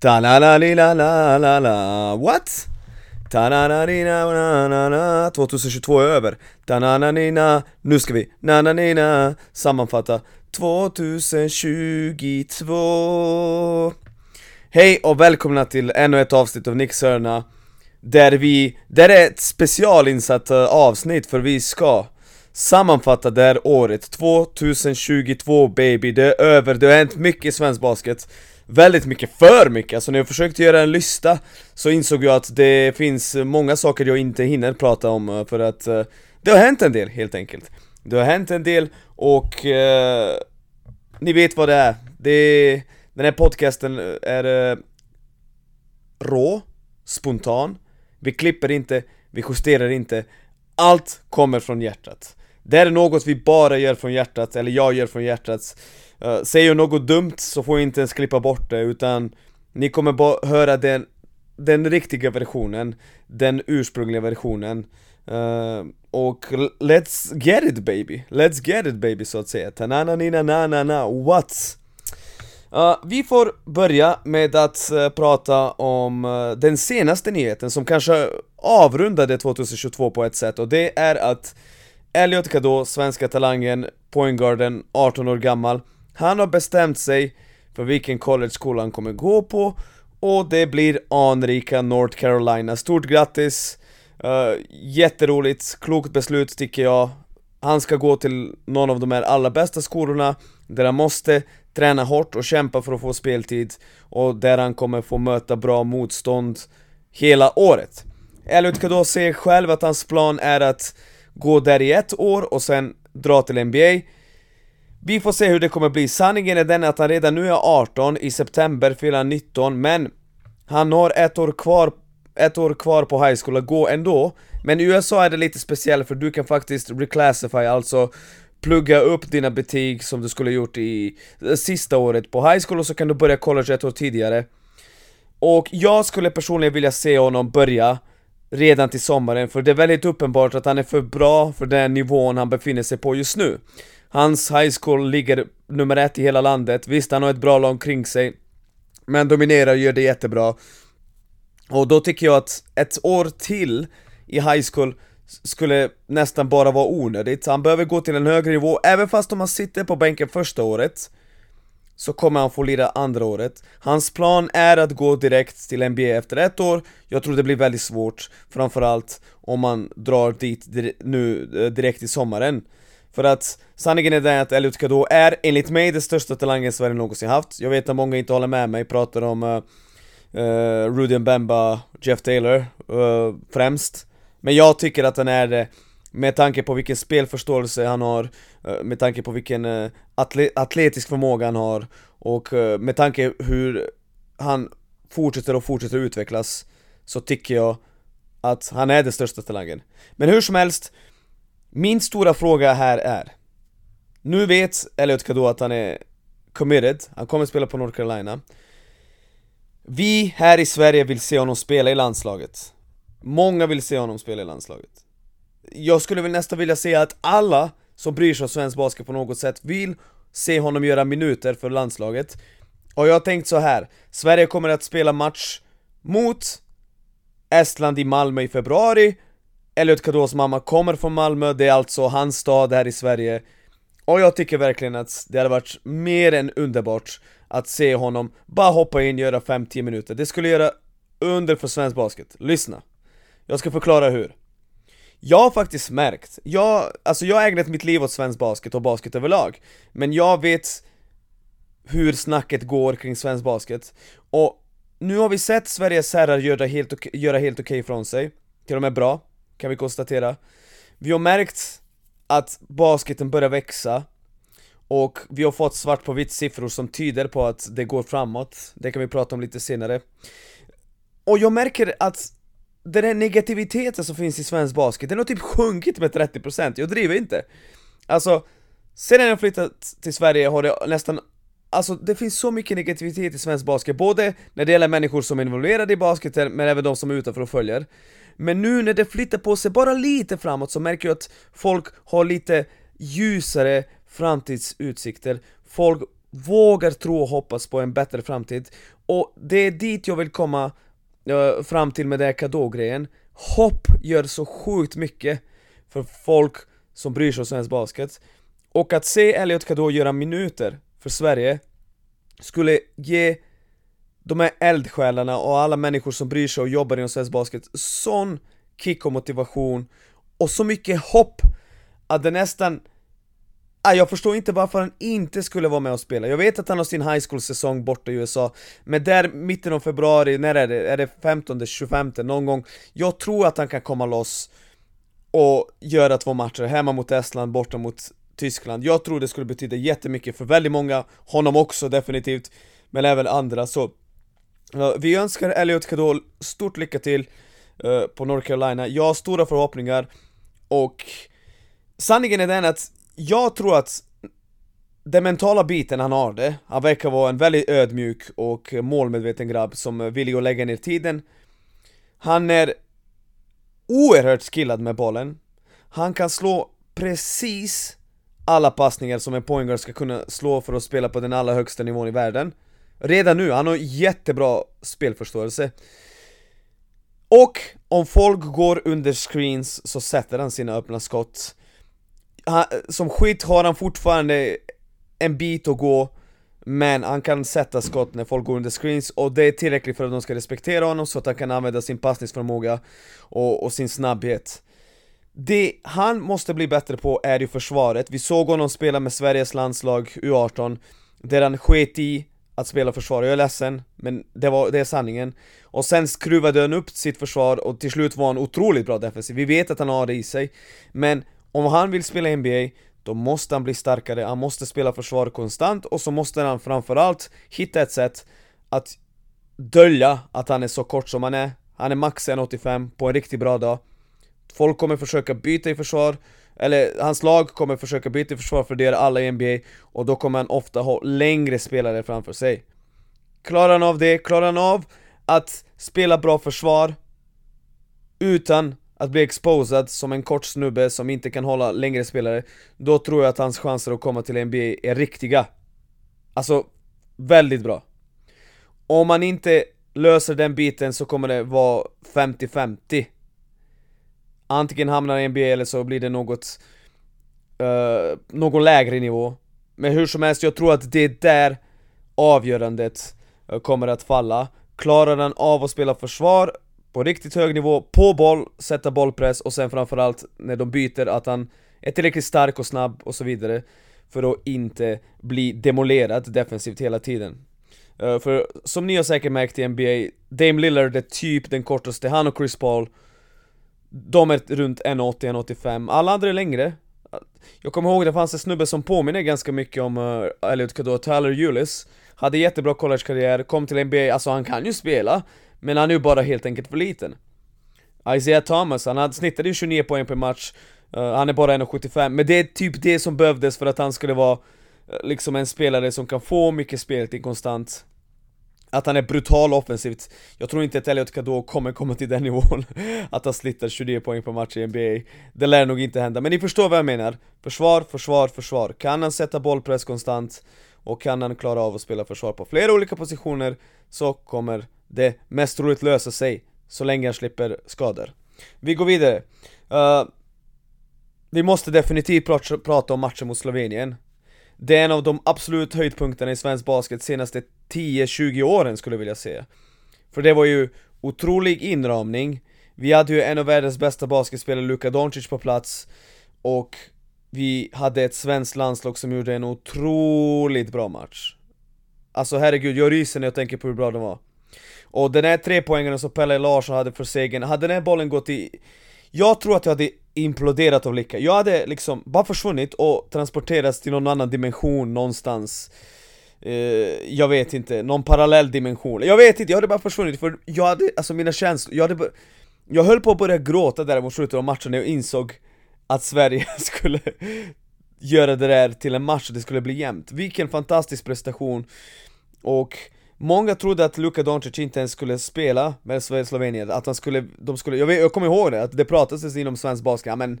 ta la la li la la la la What? ta na na ni na na na na 2022 är över. Ta na na ni na Nu ska vi. Na na ni na sammanfatta. 2022 Hej och välkomna till ännu ett avsnitt av Nick Sörna Där vi, där är ett specialinsatt eh, avsnitt för vi ska sammanfatta det här året. 2022 baby, det är över, det har hänt mycket i svensk basket. Väldigt mycket, för mycket! Alltså när jag försökte göra en lista så insåg jag att det finns många saker jag inte hinner prata om eh, för att uh, det har hänt en del helt enkelt. Det har hänt en del och uh, ni vet vad det är, det, den här podcasten är uh, rå, spontan, vi klipper inte, vi justerar inte. Allt kommer från hjärtat. Det är något vi bara gör från hjärtat, eller jag gör från hjärtat uh, Säger jag något dumt så får jag inte ens klippa bort det utan Ni kommer bara höra den, den riktiga versionen Den ursprungliga versionen. Uh, Och let's get it baby, let's get it baby så att säga. Tanana nina na na na what? Uh, vi får börja med att uh, prata om uh, den senaste nyheten som kanske avrundade 2022 på ett sätt och det är att Elliot Kado, svenska talangen, pointgarden, 18 år gammal han har bestämt sig för vilken college-skola han kommer gå på och det blir anrika North Carolina. Stort grattis! Uh, jätteroligt, klokt beslut tycker jag Han ska gå till någon av de här allra bästa skolorna där han måste träna hårt och kämpa för att få speltid och där han kommer få möta bra motstånd hela året. Elliot Kado säger själv att hans plan är att gå där i ett år och sen dra till NBA. Vi får se hur det kommer bli. Sanningen är den att han redan nu är 18, i september fyller han 19, men han har ett år kvar ett år kvar på high school att gå ändå. Men i USA är det lite speciellt för du kan faktiskt reclassify, alltså plugga upp dina betyg som du skulle gjort i eh, sista året på high school och så kan du börja college ett år tidigare. Och jag skulle personligen vilja se honom börja redan till sommaren för det är väldigt uppenbart att han är för bra för den nivån han befinner sig på just nu. Hans high school ligger nummer ett i hela landet, visst han har ett bra lag kring sig Men dominerar och gör det jättebra. Och då tycker jag att ett år till i high school skulle nästan bara vara onödigt, han behöver gå till en högre nivå, även fast om han sitter på bänken första året så kommer han få lira andra året. Hans plan är att gå direkt till NBA efter ett år, jag tror det blir väldigt svårt, framförallt om man drar dit nu eh, direkt i sommaren. För att sanningen är den att Elliot Kado är enligt mig den största talangen Sverige någonsin haft. Jag vet att många inte håller med mig, pratar om uh, uh, Rudy Bemba, Jeff Taylor uh, främst. Men jag tycker att han är det med tanke på vilken spelförståelse han har, med tanke på vilken atle atletisk förmåga han har och med tanke hur han fortsätter och fortsätter utvecklas så tycker jag att han är den största talangen. Men hur som helst, min stora fråga här är Nu vet Elliot Kado att han är committed, han kommer spela på North Carolina. Vi här i Sverige vill se honom spela i landslaget. Många vill se honom spela i landslaget. Jag skulle väl nästan vilja säga att alla som bryr sig om svensk basket på något sätt vill se honom göra minuter för landslaget. Och jag har tänkt så här. Sverige kommer att spela match mot Estland i Malmö i februari Elliot Kados mamma kommer från Malmö, det är alltså hans stad här i Sverige. Och jag tycker verkligen att det hade varit mer än underbart att se honom bara hoppa in och göra 5-10 minuter. Det skulle göra under för svensk basket, lyssna. Jag ska förklara hur. Jag har faktiskt märkt, jag, alltså jag har ägnat mitt liv åt svensk basket och basket överlag Men jag vet hur snacket går kring svensk basket. Och nu har vi sett Sveriges herrar göra helt, göra helt okej okay från sig. Till och med bra, kan vi konstatera. Vi har märkt att basketen börjar växa och vi har fått svart på vitt siffror som tyder på att det går framåt. Det kan vi prata om lite senare. Och jag märker att den här negativiteten som finns i svensk basket, den har typ sjunkit med 30% Jag driver inte. Alltså, sen jag flyttat till Sverige har det nästan Alltså det finns så mycket negativitet i svensk basket, både när det gäller människor som är involverade i basketen, men även de som är utanför och följer. Men nu när det flyttar på sig bara lite framåt så märker jag att folk har lite ljusare framtidsutsikter. Folk vågar tro och hoppas på en bättre framtid. Och det är dit jag vill komma uh, fram till med den här kadågrejen. Hopp gör så sjukt mycket för folk som bryr sig om svensk basket. Och att se Elliot Kadå göra minuter för Sverige skulle ge de här eldsjälarna och alla människor som bryr sig och jobbar inom svensk basket sån kick och motivation och så mycket hopp att det nästan ah, jag förstår inte varför han inte skulle vara med och spela. Jag vet att han har sin high school-säsong borta i USA, men där mitten av februari, när är det? Är det 15, 25 någon gång? Jag tror att han kan komma loss och göra två matcher, hemma mot Estland, borta mot Tyskland. Jag tror det skulle betyda jättemycket för väldigt många, honom också definitivt, men även andra. Så vi önskar Elliot Kadol stort lycka till eh, på North Carolina. Jag har stora förhoppningar och sanningen är den att jag tror att den mentala biten han har det, han verkar vara en väldigt ödmjuk och målmedveten grabb som vill att lägga ner tiden. Han är oerhört skillad med bollen. Han kan slå precis alla passningar som en poängare ska kunna slå för att spela på den allra högsta nivån i världen. Redan nu, han har jättebra spelförståelse. Och om folk går under screens så sätter han sina öppna skott. Han, Som skit har han fortfarande en bit att gå men han kan sätta skott när folk går under screens och det är tillräckligt för att de ska respektera honom så att han kan använda sin passningsförmåga och, och sin snabbhet. Det han måste bli bättre på är ju försvaret, vi såg honom spela med Sveriges landslag U18 Där han sket i att spela försvar, jag är ledsen, men det, var, det är sanningen. Och sen skruvade han upp sitt försvar och till slut var han otroligt bra defensiv, vi vet att han har det i sig Men om han vill spela NBA, då måste han bli starkare, han måste spela försvar konstant och så måste han framförallt hitta ett sätt att dölja att han är så kort som han är. Han är max 1,85 på en riktigt bra dag. Folk kommer försöka byta i försvar eller hans lag kommer försöka byta försvar för det är alla i NBA och då kommer han ofta ha längre spelare framför sig. Klarar han av det, klarar han av att spela bra försvar utan att bli exposad som en kort snubbe som inte kan hålla längre spelare Då tror jag att hans chanser att komma till NBA är riktiga. Alltså, väldigt bra. Om man inte löser den biten så kommer det vara 50-50 Antingen hamnar i NBA eller så blir det något uh, Någon lägre nivå. Men hur som helst, jag tror att det är där avgörandet uh, kommer att falla. Klarar han av att spela försvar på riktigt hög nivå, på boll, sätta bollpress och sen framförallt när de byter att han är tillräckligt stark och snabb och så vidare För att inte bli demolerad defensivt hela tiden. Uh, För som ni har säkert märkt i NBA, Dame Lillard är typ den kortaste, han och Chris Paul de är runt 1,80-1,85, alla andra är längre. Jag kommer ihåg det fanns en snubbe som påminner ganska mycket om uh, Elliot Kador, Tyler Eulis. Hade jättebra collegekarriär, kom till NBA, alltså han kan ju spela Men han är ju bara helt enkelt för liten. Isaiah Thomas, han hade snittade ju 29 poäng per match. Uh, Han är bara 1,75, men det är typ det som behövdes för att han skulle vara uh, Liksom en spelare som kan få mycket speltid konstant att han är brutal offensivt. Jag tror inte att Elliot Kadå kommer komma till den nivån. Att han slittar 29 poäng per match i NBA Det lär nog inte hända, men ni förstår vad jag menar. Försvar, försvar, försvar. Kan han sätta bollpress konstant? Och kan han klara av att spela försvar på flera olika positioner Så kommer det mest troligt lösa sig Så länge han slipper skador. Vi går vidare. Uh, Vi måste definitivt prata, prata om matchen mot Slovenien det är en av de absolut höjdpunkterna i svensk basket senaste 10-20 åren skulle jag vilja säga För det var ju otrolig inramning. Vi hade ju en av världens bästa basketspelare, Luka Doncic på plats. Och vi hade ett svenskt landslag som gjorde en otroligt bra match. Alltså herregud, jag ryser när jag tänker på hur bra de var. Och den här trepoängaren som Pelle Larsson hade för segern, hade den här bollen gått i jag tror att jag hade imploderat av lycka, jag hade liksom bara försvunnit och transporterats till någon annan dimension någonstans. Eh, Jag vet inte, någon parallell dimension, jag vet inte, jag hade bara försvunnit för jag hade, alltså mina känslor, jag hade Jag höll på att börja gråta där mot slutet av matchen när jag insåg att Sverige skulle göra det där till en match och det skulle bli jämnt. Vilken fantastisk prestation. Och Många trodde att Luka Doncic inte ens skulle spela med Slovenien, att han skulle, de skulle, jag, vet, jag kommer ihåg det, att det pratades inom svensk basket, ja, men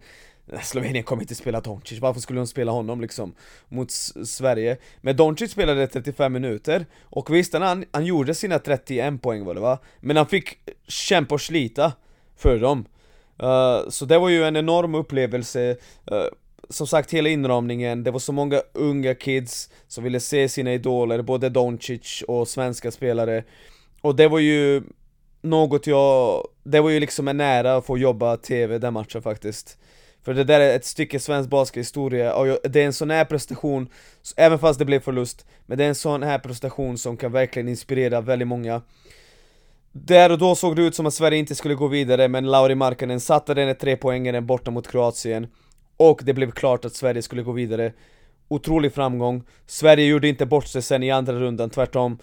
Slovenien kommer inte spela Doncic, varför skulle de spela honom liksom? Mot Sverige Men Doncic spelade 35 minuter, och visst han, han gjorde sina 31 poäng var det va? Men han fick kämpa och slita för dem uh, Så det var ju en enorm upplevelse uh, som sagt, hela inramningen, det var så många unga kids som ville se sina idoler, både Doncic och svenska spelare. Och det var ju något jag, det var ju liksom en ära att få jobba TV den matchen faktiskt. För det där är ett stycke svensk baskethistoria, och det är en sån här prestation, även fast det blev förlust Men det är en sån här prestation som kan verkligen inspirera väldigt många. Där och då såg det ut som att Sverige inte skulle gå vidare, men Lauri Markkanen satte den trepoängaren borta mot Kroatien och det blev klart att Sverige skulle gå vidare. Otrolig framgång. Sverige gjorde inte bort sig sen i andra rundan, tvärtom.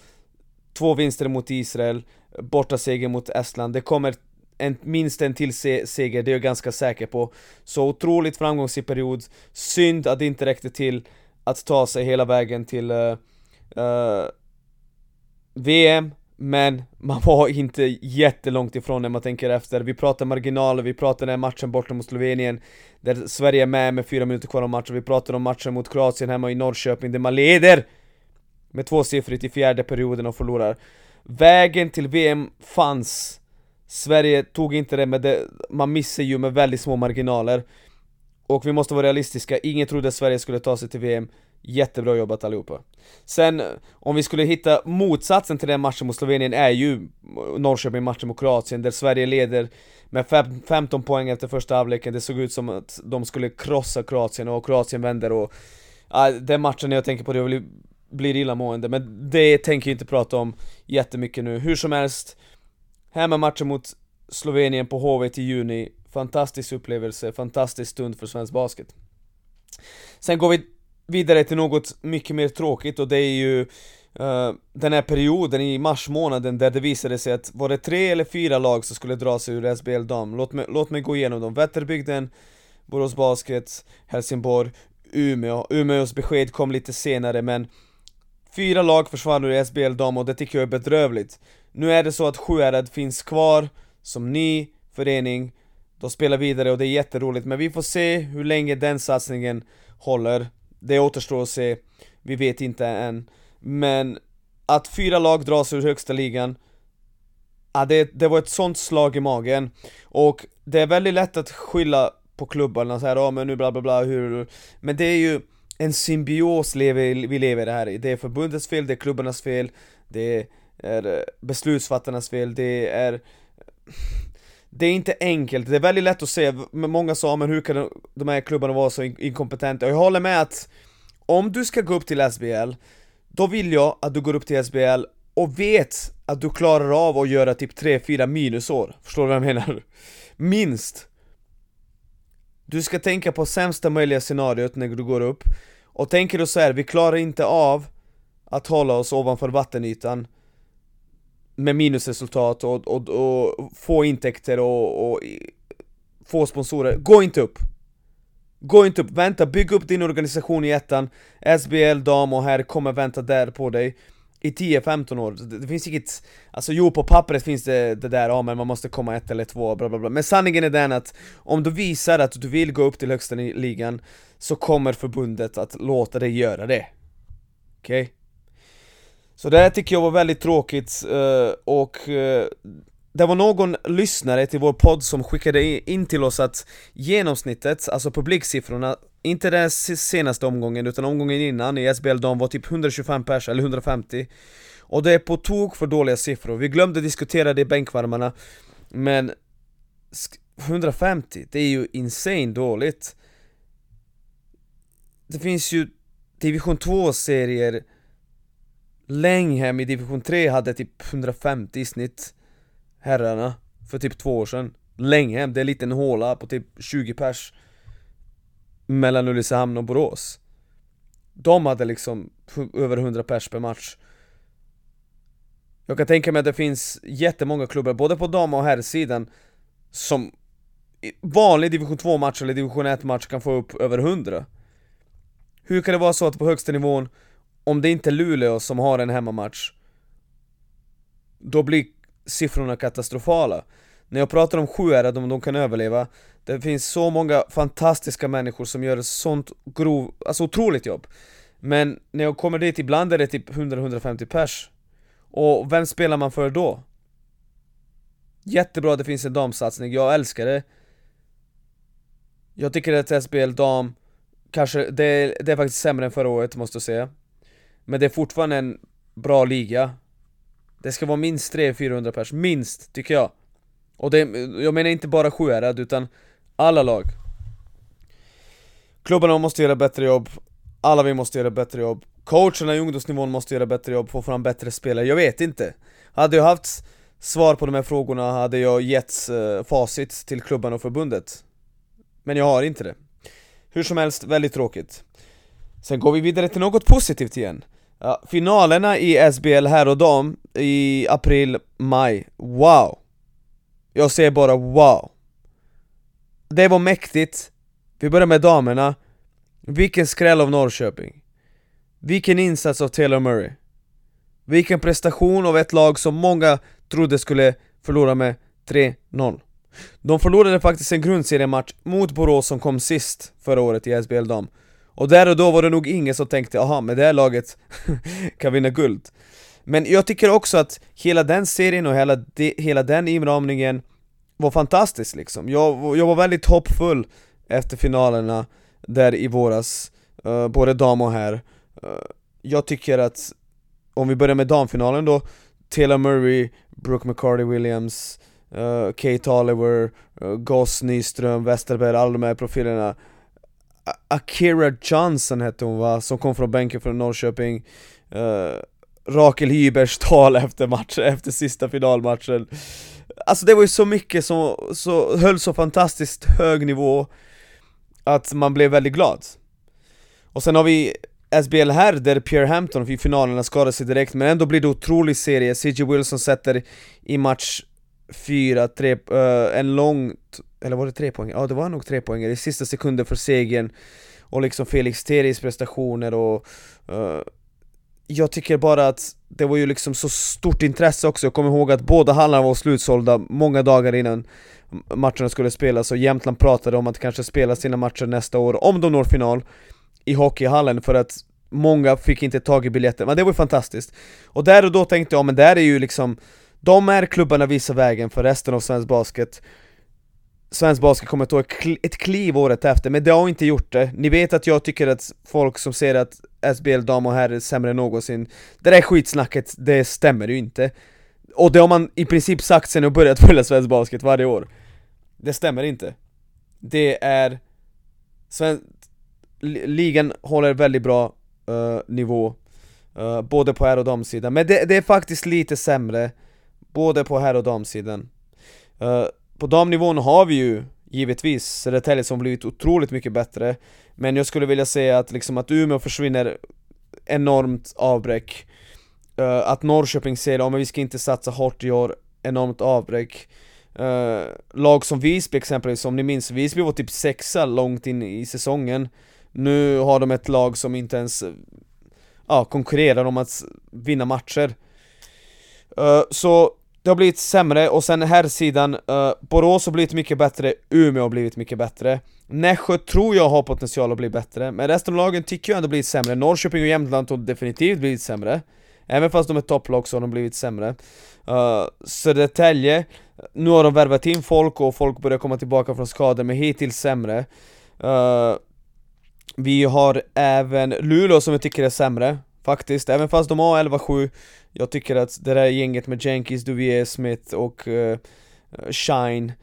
Två vinster mot Israel, borta seger mot Estland. Det kommer en, minst en till se seger, det är jag ganska säker på. Så otroligt framgångsrik period. Synd att det inte räckte till att ta sig hela vägen till eh, eh, uh, uh, VM men man var inte jättelångt ifrån när man tänker efter. Vi pratar marginaler, vi pratar den här matchen borta mot Slovenien Där Sverige är med med fyra minuter kvar av matchen. Vi pratar om matchen mot Kroatien hemma i Norrköping där man leder Med tvåsiffrigt i fjärde perioden och förlorar. Vägen till VM fanns. Sverige tog inte det, men det, man missar ju med väldigt små marginaler. Och vi måste vara realistiska, ingen trodde att Sverige skulle ta sig till VM Jättebra jobbat allihopa. Sen, om vi skulle hitta motsatsen till den matchen mot Slovenien är ju Norrköping matchen mot Kroatien där Sverige leder med 15 poäng efter första halvleken. Det såg ut som att de skulle krossa Kroatien och Kroatien vänder och ja, Den matchen jag tänker på det blir, blir illamående. Men det tänker jag inte prata om jättemycket nu. Hur som helst Hemmamatchen mot Slovenien på HV i juni. Fantastisk upplevelse, fantastisk stund för svensk basket. Sen går vi vidare till något mycket mer tråkigt och det är ju uh, den här perioden i mars månaden där det visade sig att var det tre eller fyra lag som skulle dra sig ur SBL dam. Låt mig, låt mig gå igenom dem, Vätterbygden, Borås Basket, Helsingborg, Umeå. Umeås besked kom lite senare men Fyra lag försvann ur SBL dam och det tycker jag är bedrövligt. Nu är det så att Sjuhärad finns kvar som ny förening. De spelar vidare och det är jätteroligt men vi får se hur länge den satsningen håller det återstår att se, vi vet inte än. Men att fyra lag dras ur högsta ligan Ja, det, det var ett sånt slag i magen. Och det är väldigt lätt att skylla på klubbarna så här, ja men nu bla bla bla hur Men det är ju en symbios lever, vi lever det här. I Det är förbundets fel, det är klubbarnas fel Det är eh, beslutsfattarnas fel, det är det är inte enkelt, det är väldigt lätt att se, många sa men hur kan de här klubbarna vara så inkompetenta? Och jag håller med att om du ska gå upp till SBL, då vill jag att du går upp till SBL och vet att du klarar av att göra typ 3-4 minusår, förstår du vad jag menar? Minst! Du ska tänka på sämsta möjliga scenariot när du går upp Och tänker du så här, vi klarar inte av att hålla oss ovanför vattenytan med minusresultat och, och, och få intäkter och, och, få sponsorer, gå inte upp! Gå inte upp, vänta, bygg upp din organisation i ettan SBL, dam och herr kommer vänta där på dig i 10-15 år, det, det, finns inget Alltså jo, på pappret finns det det där, ja men man måste komma ett eller två, bla bla bla Men sanningen är den att om du visar att du vill gå upp till högsta ligan Så kommer förbundet att låta dig göra det Okej? Okay? Så det här tycker jag var väldigt tråkigt eh, och eh, det var någon lyssnare till vår podd som skickade in till oss att genomsnittet, alltså publiksiffrorna, inte den senaste omgången utan omgången innan i SBL de var typ 125 pers eller 150 Och det är på tok för dåliga siffror, vi glömde diskutera det i bänkvärmarna Men 150, det är ju insane dåligt. Det finns ju division 2-serier Länghem i division 3 hade typ 150 i snitt Herrarna För typ två år sedan. Länghem, det är en liten håla på typ 20 pers Mellan Ulricehamn och Borås. De hade liksom över 100 pers per match. Jag kan tänka mig att det finns jättemånga klubbar, både på dam och herrsidan Som vanlig division 2 match eller division 1 match kan få upp över 100 Hur kan det vara så att på högsta nivån om det inte är Luleå som har en hemmamatch då blir siffrorna katastrofala. När jag pratar om Sjuhärad, om de kan överleva, det finns så många fantastiska människor som gör ett sånt grov, alltså otroligt jobb. Men när jag kommer dit, ibland är det typ 100-150 pers. Och vem spelar man för då? Jättebra att det finns en damsatsning, jag älskar det. Jag tycker att SBL dam, kanske, det det är faktiskt sämre än förra året måste jag säga. Men det är fortfarande en bra liga. Det ska vara minst 300-400 pers, minst, tycker jag. Och det, jag menar inte bara Sjuhärad, utan alla lag. Klubbarna måste göra bättre jobb, alla vi måste göra bättre jobb. Coacherna i ungdomsnivån måste göra bättre jobb, få fram bättre spelare, jag vet inte. Hade jag haft svar på de här frågorna hade jag gett uh, eh, facit till klubbarna och förbundet. Men jag har inte det. Hur som helst, väldigt tråkigt. Sen går vi vidare till något positivt igen. Ja, finalerna i SBL här och dam i april, maj, wow! Jag säger bara wow! Det var mäktigt, vi börjar med damerna. Vilken skräll av Norrköping. Vilken insats av Taylor Murray. Vilken prestation av ett lag som många trodde skulle förlora med 3-0 De förlorade faktiskt en grundseriematch mot Borås som kom sist förra året i SBL dam. Och där och då var det nog ingen som tänkte aha, med det här laget kan vinna guld Men jag tycker också att hela den serien och hela, de, hela den inramningen var fantastisk liksom. Jag, jag var väldigt hoppfull efter finalerna där i våras, uh, både dam och herr. Uh, eh, jag tycker att, om vi börjar med damfinalen då, Taylor Murray, Brooke McCarty Williams, uh, eh, Kate Oliver, uh, Goss Nyström, Westerberg, alla de här profilerna Akira Johnson hette hon va, som kom från bänken från Norrköping. Uh, Rakel Hybers tal efter matchen, efter sista finalmatchen. Alltså det var ju så mycket som så, höll så fantastiskt hög nivå Att man blev väldigt glad. Och sen har vi SBL här där Pierre Hampton i finalerna skadade sig direkt men ändå blir det otrolig serie. CJ Wilson sätter i match 4, 3, uh, en lång, eller var det tre poäng? Ja det var nog tre poäng i sista sekunden för segern Och liksom Felix Teris prestationer och uh, jag tycker bara att det var ju liksom så stort intresse också, jag kommer ihåg att båda hallarna var slutsålda många dagar innan matcherna skulle spelas och Jämtland pratade om att kanske spela sina matcher nästa år om de når final i hockeyhallen för att många fick inte tag i biljetter, men det var ju fantastiskt. Och där och då tänkte jag, men där är ju liksom, de är klubbarna visar vägen för resten av svensk basket Svensk basket kommer att ta ett kliv året efter, men det har inte gjort det. Ni vet att jag tycker att folk som säger att SBL dam och herr är sämre än någonsin, det där skitsnacket, det stämmer ju inte. Och det har man i princip sagt sen jag börjat följa svensk basket varje år. Det stämmer inte. Det är... Sven... Ligan håller väldigt bra uh, nivå, uh, både på herr och damsidan, men det, det, är faktiskt lite sämre, både på herr och damsidan. Uh, på damnivån har vi ju givetvis Södertälje som blivit otroligt mycket bättre Men jag skulle vilja säga att liksom att Umeå försvinner enormt avbräck. Uh, Att Norrköping säger att vi ska inte satsa hårt i år, enormt avbräck. Uh, Lag som Visby exempelvis, om ni minns, Visby var typ sexa långt in i säsongen. Nu har de ett lag som inte ens ja, konkurrerar om att vinna matcher. Uh, Så det har blivit sämre och sen här sidan uh, Borås har blivit mycket bättre, Umeå har blivit mycket bättre. Nässjö tror jag har potential att bli bättre, men resten av lagen tycker jag ändå blivit sämre. Norrköping och Jämtland har definitivt blivit sämre. Även fast de är topplag så har de blivit sämre. Uh, Södertälje, nu har de värvat in folk och folk börjar komma tillbaka från skador, men hittills sämre. Uh, Vi har även Luleå som jag tycker är sämre Faktiskt, även fast de har 11-7 jag tycker att det där gänget med Jenkins, Duvier, Smith och uh, Shine eh,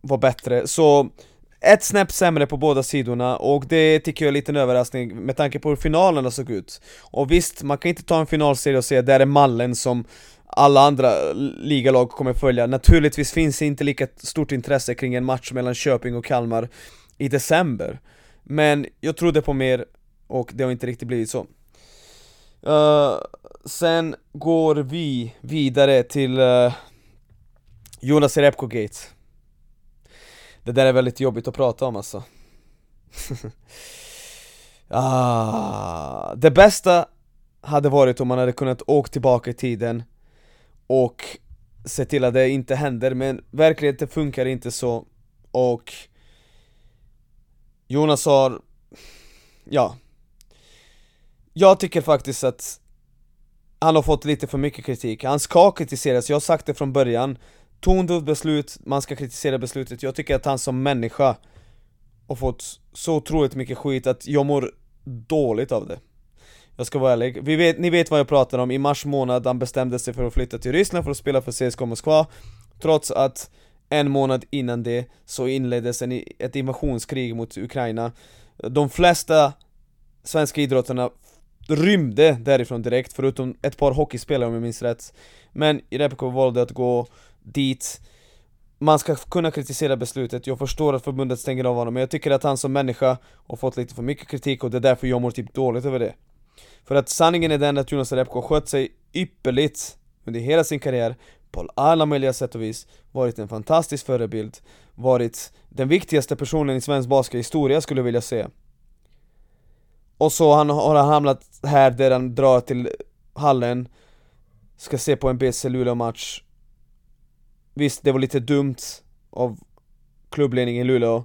Var bättre, så ett snäpp sämre på båda sidorna och det tycker jag är lite en överraskning med tanke på hur finalerna såg ut. Och visst, man kan inte ta en finalserie och säga att det är mallen som alla andra ligalag kommer följa. Naturligtvis finns det inte lika stort intresse kring en match mellan Köping och Kalmar i december. Men jag trodde på mer och det har inte riktigt blivit så. Uh, sen går vi vidare till uh, Jonas Repko-gate Det där är väldigt jobbigt att prata om alltså. Ah, Det bästa hade varit om man hade kunnat åka tillbaka i tiden och se till att det inte händer, men verkligheten funkar inte så. Och Jonas har, ja jag tycker faktiskt att han har fått lite för mycket kritik, han ska kritiseras, jag har sagt det från början. Tondövt beslut, man ska kritisera beslutet, jag tycker att han som människa har fått så otroligt mycket skit att jag mår dåligt av det. Jag ska vara ärlig, Vi vet, ni vet vad jag pratar om, i mars månad han bestämde sig för att flytta till Ryssland för att spela för CSKA Moskva. Trots att en månad innan det så inleddes en, ett invasionskrig mot Ukraina. De flesta svenska idrottarna rymde därifrån direkt, förutom ett par hockeyspelare om jag minns rätt. Men Repko valde att gå dit. Man ska kunna kritisera beslutet, jag förstår att förbundet stänger av honom Men jag tycker att han som människa har fått lite för mycket kritik och det är därför jag mår typ dåligt över det. För att sanningen är den att Jonas Repko skött sig ypperligt under hela sin karriär på alla möjliga sätt och vis. Varit en fantastisk förebild. Varit den viktigaste personen i svensk baskethistoria skulle jag vilja säga. Och så han, har han hamnat här där han drar till hallen. Ska se på en BC Luleå-match. Visst, det var lite dumt av klubbledningen i Luleå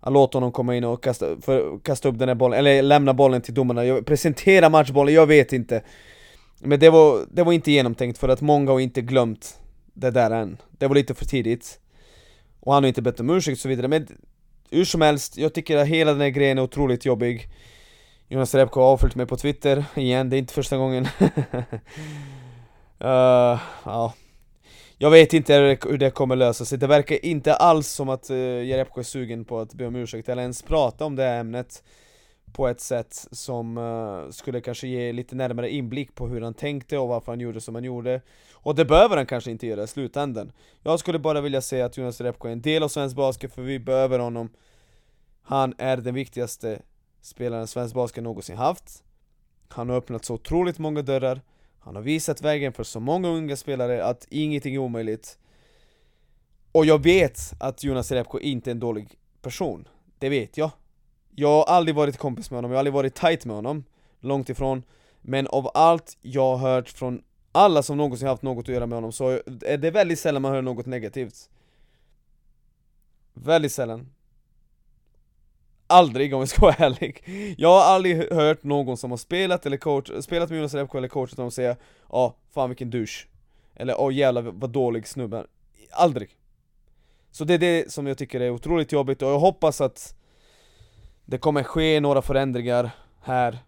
att låta honom komma in och kasta, för, kasta upp den här bollen, eller lämna bollen till domarna, presentera matchbollen, jag vet inte. Men det var, det var inte genomtänkt för att många har inte glömt det där än. Det var lite för tidigt. Och han har inte bett om ursäkt och så vidare, men hur som helst, jag tycker att hela den här grejen är otroligt jobbig. Jonas Repko har avföljt mig på Twitter, igen, det är inte första gången. Uh, ja. Jag vet inte hur det kommer lösa sig, det verkar inte alls som att eh, uh, Jerebko är sugen på att be om ursäkt eller ens prata om det här ämnet på ett sätt som uh, skulle kanske ge lite närmare inblick på hur han tänkte och varför han gjorde som han gjorde. Och det behöver han kanske inte göra i slutändan. Jag skulle bara vilja säga att Jonas Repko är en del av svensk basket för vi behöver honom. Han är den viktigaste spelaren svensk basket någonsin haft. Han har öppnat så otroligt många dörrar. Han har visat vägen för så många unga spelare att ingenting är omöjligt. Och jag vet att Jonas Repko inte är en dålig person. Det vet jag. Jag har aldrig varit kompis med honom, jag har aldrig varit tight med honom. Långt ifrån. Men av allt jag har hört från alla som någonsin haft något att göra med honom så är det väldigt sällan man hör något negativt. Väldigt sällan. Aldrig om jag ska vara ärlig. Jag har aldrig hört någon som har spelat eller coach, spelat med Jonas Repko eller coachat honom säga Ja, ah, fan vilken douche. Eller åh oh, jävlar vad dålig snubbe Aldrig. Så det är det som jag tycker är otroligt jobbigt och jag hoppas att det kommer ske några förändringar här.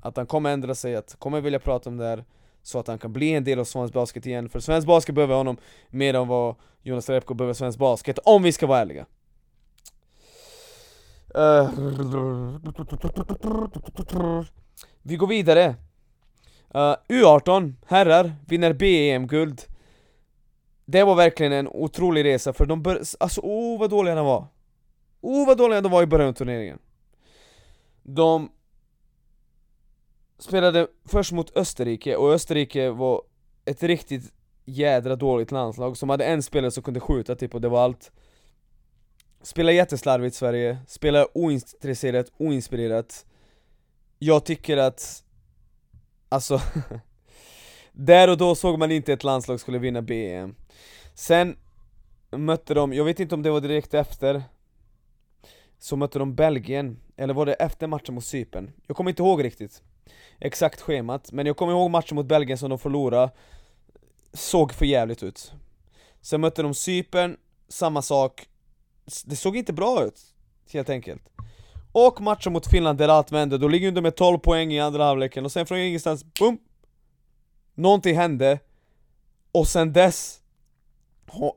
Att han kommer ändra sig, att kommer vilja prata om det här Så att han kan bli en del av svensk basket igen. För svensk basket behöver honom mer än vad Jonas Repko behöver svensk basket, om vi ska vara ärliga uh, Vi går vidare. Eh, uh, U18, herrar, vinner BEM-guld Det var verkligen en otrolig resa för de började, Alltså oh vad dåliga de var. Oh vad dåliga de var i början av turneringen De spelade först mot Österrike, och Österrike var ett riktigt jädra dåligt landslag som hade en spelare som kunde skjuta typ och det var allt. Spelar jätteslarvigt Sverige, spelar ointresserat, oinspirerat. Jag tycker att Alltså Där och då såg man inte ett landslag skulle vinna BM Sen mötte de, jag vet inte om det var direkt efter så mötte de Belgien, eller var det efter matchen mot Cypern? Jag kommer inte ihåg riktigt exakt schemat, men jag kommer ihåg matchen mot Belgien som de förlorade. Såg för jävligt ut. Sen mötte de Cypern, samma sak. Det såg inte bra ut, helt enkelt. Och matchen mot Finland där allt vände, då ligger de med 12 poäng i andra halvleken och sen från ingenstans, boom! Någonting hände. Och sen dess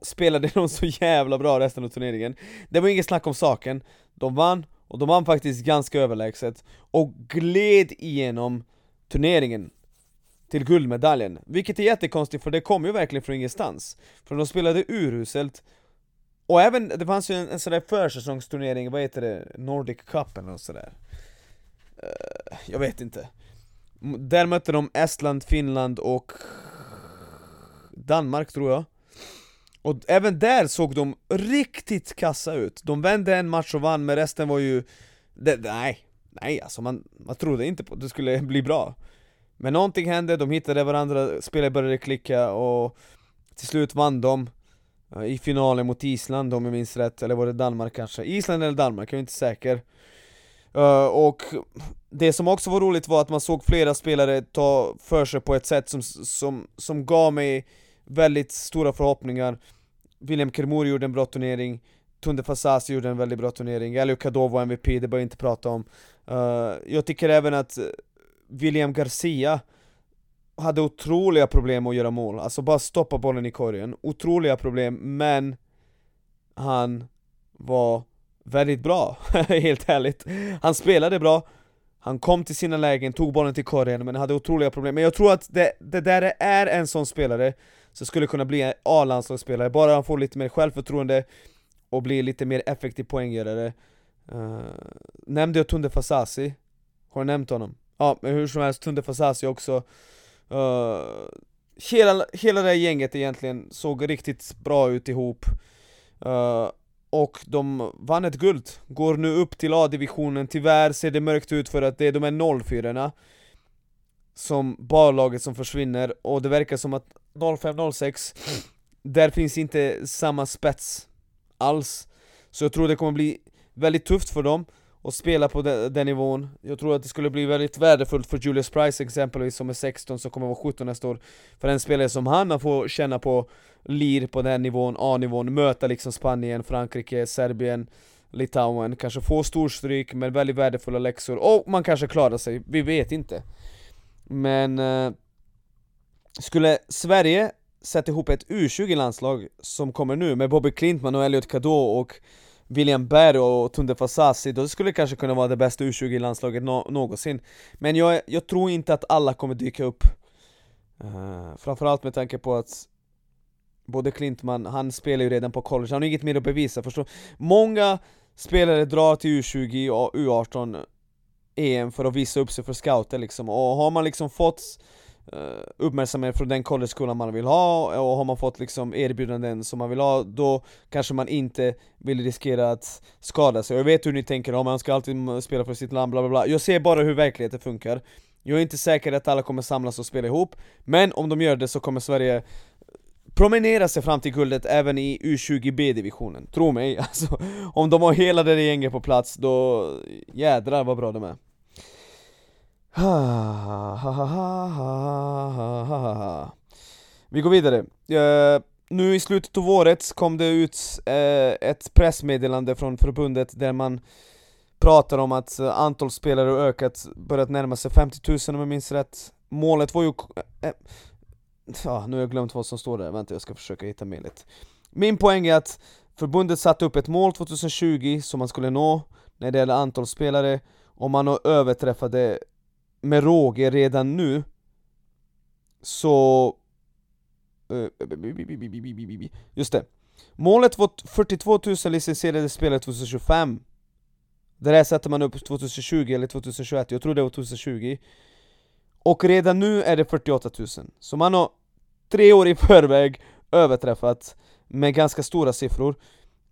spelade de så jävla bra resten av turneringen. Det var inget snack om saken. De vann, och de vann faktiskt ganska överlägset Och gled igenom turneringen till guldmedaljen. Vilket är jättekonstigt för det kom ju verkligen från ingenstans. För de spelade uruselt och även, det fanns ju en, en sån där försäsongsturnering, vad heter det? Nordic Cup eller något sådär. Uh, Jag vet inte. Där mötte de Estland, Finland och Danmark tror jag. Och även där såg de riktigt kassa ut, de vände en match och vann men resten var ju... Det, nej, nej alltså man, man trodde inte på att det skulle bli bra. Men någonting hände, de hittade varandra, spelet började klicka och till slut vann de i finalen mot Island om jag minns rätt, eller var det Danmark kanske? Island eller Danmark, jag är inte säker. Uh, Och det som också var roligt var att man såg flera spelare ta för sig på ett sätt som, som, som gav mig väldigt stora förhoppningar. William Kermouri gjorde en bra turnering. Tunde Fasasi gjorde en väldigt bra turnering, Elio Kadov var MVP, det behöver jag inte prata om. Uh, Jag tycker även att William Garcia hade otroliga problem att göra mål, alltså bara stoppa bollen i korgen, otroliga problem, men han var väldigt bra, helt ärligt. Han spelade bra, han kom till sina lägen, tog bollen till korgen, men hade otroliga problem. Men jag tror att det, det där är en sån spelare som skulle kunna bli en A-landslagsspelare, bara han får lite mer självförtroende och blir lite mer effektiv poänggörare. Uh, nämnde jag Tunde Fasasi? Har jag nämnt honom? Ja, men hur som helst, Tunde Fasasi också uh, hela, hela det här gänget egentligen såg riktigt bra ut ihop. Uh, Och de vann ett guld, går nu upp till A-divisionen, tyvärr ser det mörkt ut för att det är de här 04 Som barlaget som försvinner, och det verkar som att 05-06 Där finns inte samma spets alls. Så jag tror det kommer bli väldigt tufft för dem och spela på den, den nivån. Jag tror att det skulle bli väldigt värdefullt för Julius Price exempelvis som är 16 som kommer vara 17 nästa år För en spelare som han att få känna på lir på den nivån, A-nivån, möta liksom Spanien, Frankrike, Serbien Litauen, kanske få storstryk men väldigt värdefulla läxor, och man kanske klarar sig, vi vet inte. Men eh, Skulle Sverige sätta ihop ett U20-landslag som kommer nu med Bobby Klintman och Elliot Kadot och William Berg och Tunde Fasasi, då skulle det kanske kunna vara det bästa U20-landslaget no någonsin. Men jag, jag tror inte att alla kommer dyka upp. Uh, Framförallt med tanke på att Både Klintman, han spelar ju redan på college, han har inget mer att bevisa, förstår Många spelare drar till U20 och U18 EM för att visa upp sig för scouter liksom, och har man liksom fått Eh, uppmärksamhet från den collegeskolan man vill ha och har man fått liksom erbjudanden som man vill ha då kanske man inte vill riskera att skada sig. Jag vet hur ni tänker, om man ska alltid spela för sitt land, bla bla bla. Jag ser bara hur verkligheten funkar. Jag är inte säker att alla kommer samlas och spela ihop, men om de gör det så kommer Sverige promenera sig fram till guldet även i U20B-divisionen, tro mig alltså, Om de har hela det gänget på plats, då jädrar vad bra de är vi går vidare. Uh, nu i slutet av året kom det ut uh, ett pressmeddelande från förbundet där man pratar om att uh, antal spelare har ökat, börjat närma sig 50 000 om jag minns rätt. Målet var ju... Ja, nu har jag glömt vad som står där, vänta jag ska försöka hitta mejlet. Min poäng är att förbundet satte upp ett mål 2020 som man skulle nå när det gäller antal spelare, och man har överträffat det med råge redan nu så... Eh, just det. Målet var 42 000 licensierade spelare 2025 Det där sätter man upp 2020 eller 2021, jag tror det var 2020 Och redan nu är det 48 000 Så man har tre år i förväg överträffat med ganska stora siffror.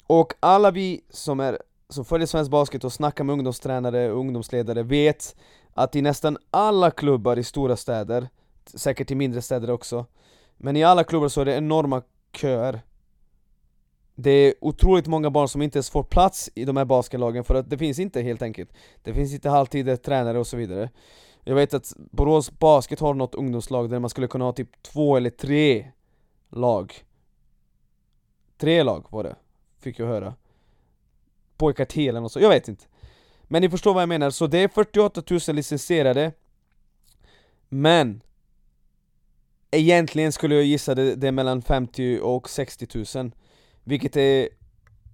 Och alla vi som, är, som följer svensk basket och snackar med ungdomstränare och ungdomsledare vet att i nästan alla klubbar i stora städer, säkert i mindre städer också, men i alla klubbar så är det enorma köer. Det är otroligt många barn som inte ens får plats i de här basketlagen för att det finns inte helt enkelt. Det finns inte halvtider, tränare och så vidare. Jag vet att Borås Basket har något ungdomslag där man skulle kunna ha typ två eller tre lag. Tre lag var det, fick jag höra. Pojkar till eller något så, jag vet inte. Men ni förstår vad jag menar, så det är 48 000 licensierade Men Egentligen skulle jag gissa det, det är mellan 50 och 60 000 Vilket är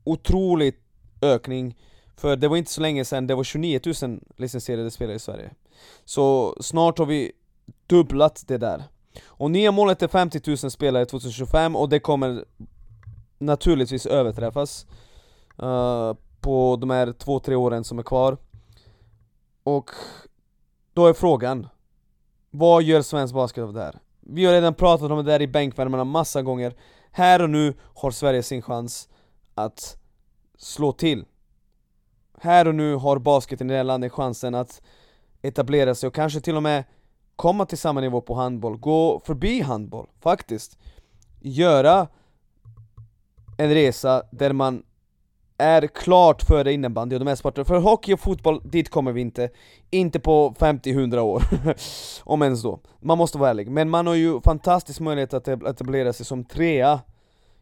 otroligt ökning. För det var inte så länge sedan det var 29 000 licensierade spelare i Sverige. Så snart har vi dubblat det där. Och nya målet är 50 000 spelare 2025 och det kommer naturligtvis överträffas. Uh, på de här två, tre åren som är kvar Och då är frågan Vad gör svensk basket av det här? Vi har redan pratat om det där i bänkvärmarna massa gånger Här och nu har Sverige sin chans att slå till Här och nu har basketen i det här landet chansen att etablera sig och kanske till och med komma till samma nivå på handboll, gå förbi handboll, faktiskt. Göra en resa där man är klart före innebandy och de här sporterna. För hockey och fotboll, dit kommer vi inte. Inte på 50-100 år. Om ens då. Man måste vara ärlig. Men man har ju fantastisk möjlighet att etablera sig som trea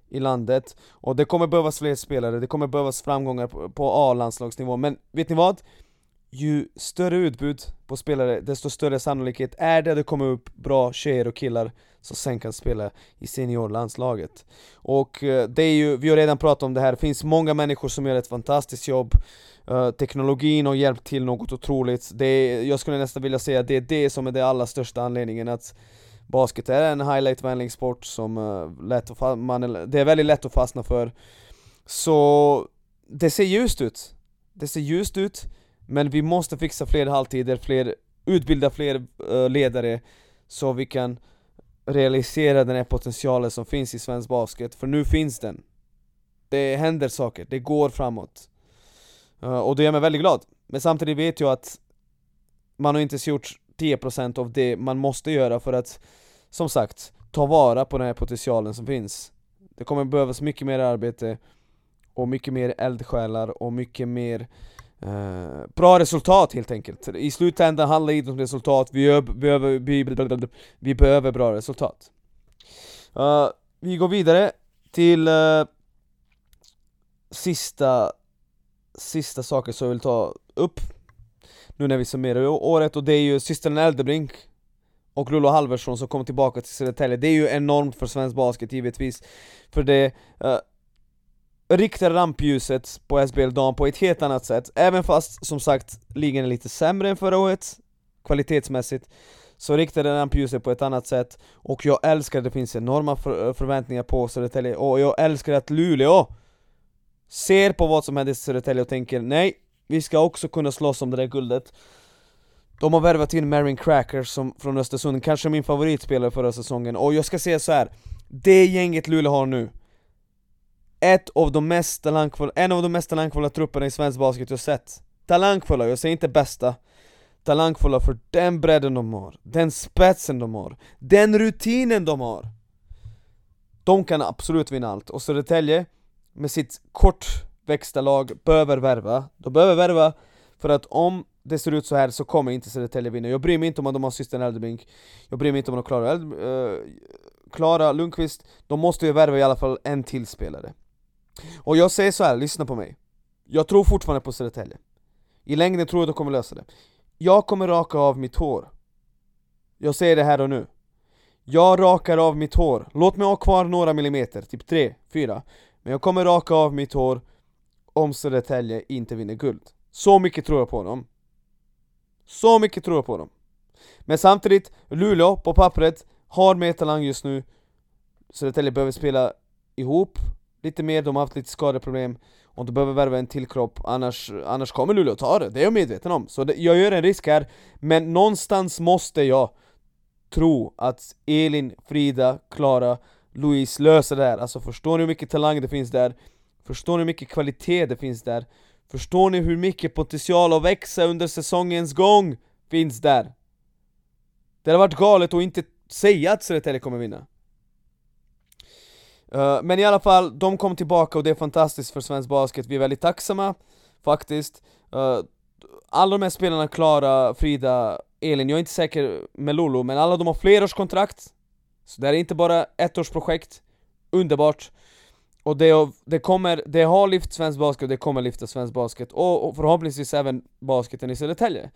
i landet. Och det kommer behövas fler spelare, det kommer behövas framgångar på A-landslagsnivå. Men vet ni vad? ju större utbud på spelare, desto större sannolikhet är det att det kommer upp bra tjejer och killar som sen kan spela i seniorlandslaget. Och eh, det är ju, vi har redan pratat om det här, det finns många människor som gör ett fantastiskt jobb. Uh, Teknologin har hjälpt till något otroligt, det är, jag skulle nästan vilja säga att det är det som är den allra största anledningen att Basket är en highlightvänlig sport som uh, lätt att man, det är väldigt lätt att fastna för. Så det ser ljust ut, det ser ljust ut men vi måste fixa fler halvtider, fler, utbilda fler uh, ledare Så vi kan realisera den här potentialen som finns i svensk basket, för nu finns den. Det händer saker, det går framåt. Uh, Och det gör mig väldigt glad. Men samtidigt vet jag att Man har inte ens gjort 10% av det man måste göra för att Som sagt, ta vara på den här potentialen som finns. Det kommer behövas mycket mer arbete Och mycket mer eldsjälar och mycket mer Uh, bra resultat helt enkelt. I slutändan handlar det om resultat, vi behöver, vi, vi behöver bra resultat. Uh, vi går vidare till uh, sista, sista saker som jag vill ta upp nu när vi summerar året och det är ju systern Eldebrink och Lolo Halversson som kommer tillbaka till Södertälje. Det är ju enormt för svensk basket givetvis, för det riktar rampljuset på SBL Dam på ett helt annat sätt, även fast som sagt ligan är lite sämre än förra året, kvalitetsmässigt, så riktar den rampljuset på ett annat sätt, och jag älskar att det finns enorma för förväntningar på Södertälje, och jag älskar att Luleå ser på vad som händer i Södertälje och tänker nej, vi ska också kunna slåss om det där guldet. De har värvat in Marin Cracker som, från Östersund, kanske min favoritspelare förra säsongen, och jag ska säga så här. Det gänget Luleå har nu ett av de mest talangfulla, en av de mest talangfulla trupperna i svensk basket jag sett. Talangfulla, jag säger inte bästa. Talangfulla för den bredden de har, den spetsen de har, den rutinen de har. De kan absolut vinna allt, och Södertälje med sitt kortväxta lag behöver värva. De behöver värva för att om det ser ut så här så kommer inte Södertälje vinna. Jag bryr mig inte om att de har systern Eldebrink. Jag bryr mig inte om att de klarar Eld, eh, Klara Lundqvist. De måste ju värva i alla fall en till spelare och jag säger så här, lyssna på mig. Jag tror fortfarande på Södertälje. I längden tror jag de kommer lösa det. Jag kommer raka av mitt hår. Jag säger det här och nu. Jag rakar av mitt hår, låt mig ha kvar några millimeter, typ 3, 4 Men jag kommer raka av mitt hår om Södertälje inte vinner guld. Så mycket tror jag på dem. Så mycket tror jag på dem. Men samtidigt, Luleå på pappret har mer talang just nu. Södertälje behöver spela ihop lite mer, de har haft lite skadeproblem och de behöver värva en till kropp, annars, annars kommer Luleå ta det, det är jag medveten om. Så det, jag gör en risk här, men någonstans måste jag tro att Elin, Frida, Klara, Louise löser det här. Alltså förstår ni hur mycket talang det finns där? Förstår ni hur mycket kvalitet det finns där? Förstår ni hur mycket potential att växa under säsongens gång finns där? Det hade varit galet att inte säga att Södertälje kommer vinna. Uh, men i alla fall, de kom tillbaka och det är fantastiskt för svensk basket, vi är väldigt tacksamma faktiskt. Uh, Alla de här spelarna, Klara, Frida, Elin, jag är inte säker med Lolo, men alla de har flerårskontrakt. Så det här är inte bara ettårsprojekt. Underbart. Och det, det, kommer, det har lyft svensk basket och det kommer lyfta svensk basket. Och, och förhoppningsvis även basketen i Södertälje.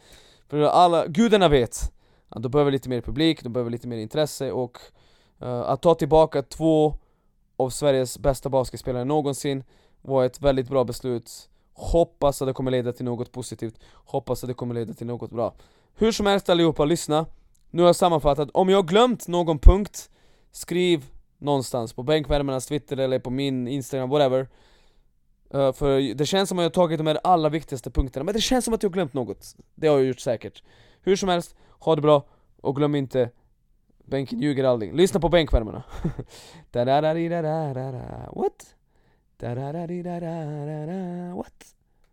För alla, gudarna vet att de behöver lite mer publik, de behöver lite mer intresse och uh, att ta tillbaka två av Sveriges bästa basketspelare någonsin var ett väldigt bra beslut. Hoppas att det kommer leda till något positivt. Hoppas att det kommer leda till något bra. Hur som helst allihopa, lyssna. Nu har jag sammanfattat, om jag har glömt någon punkt Skriv någonstans på bänkvärmarnas Twitter eller på min Instagram, whatever. Uh, För det känns som att jag har tagit de här allra viktigaste punkterna Men det känns som att jag har glömt något. Det har jag gjort säkert. Hur som helst, ha det bra och glöm inte Bänken ljuger aldrig. Lyssna på bänkvärmarna. What? What?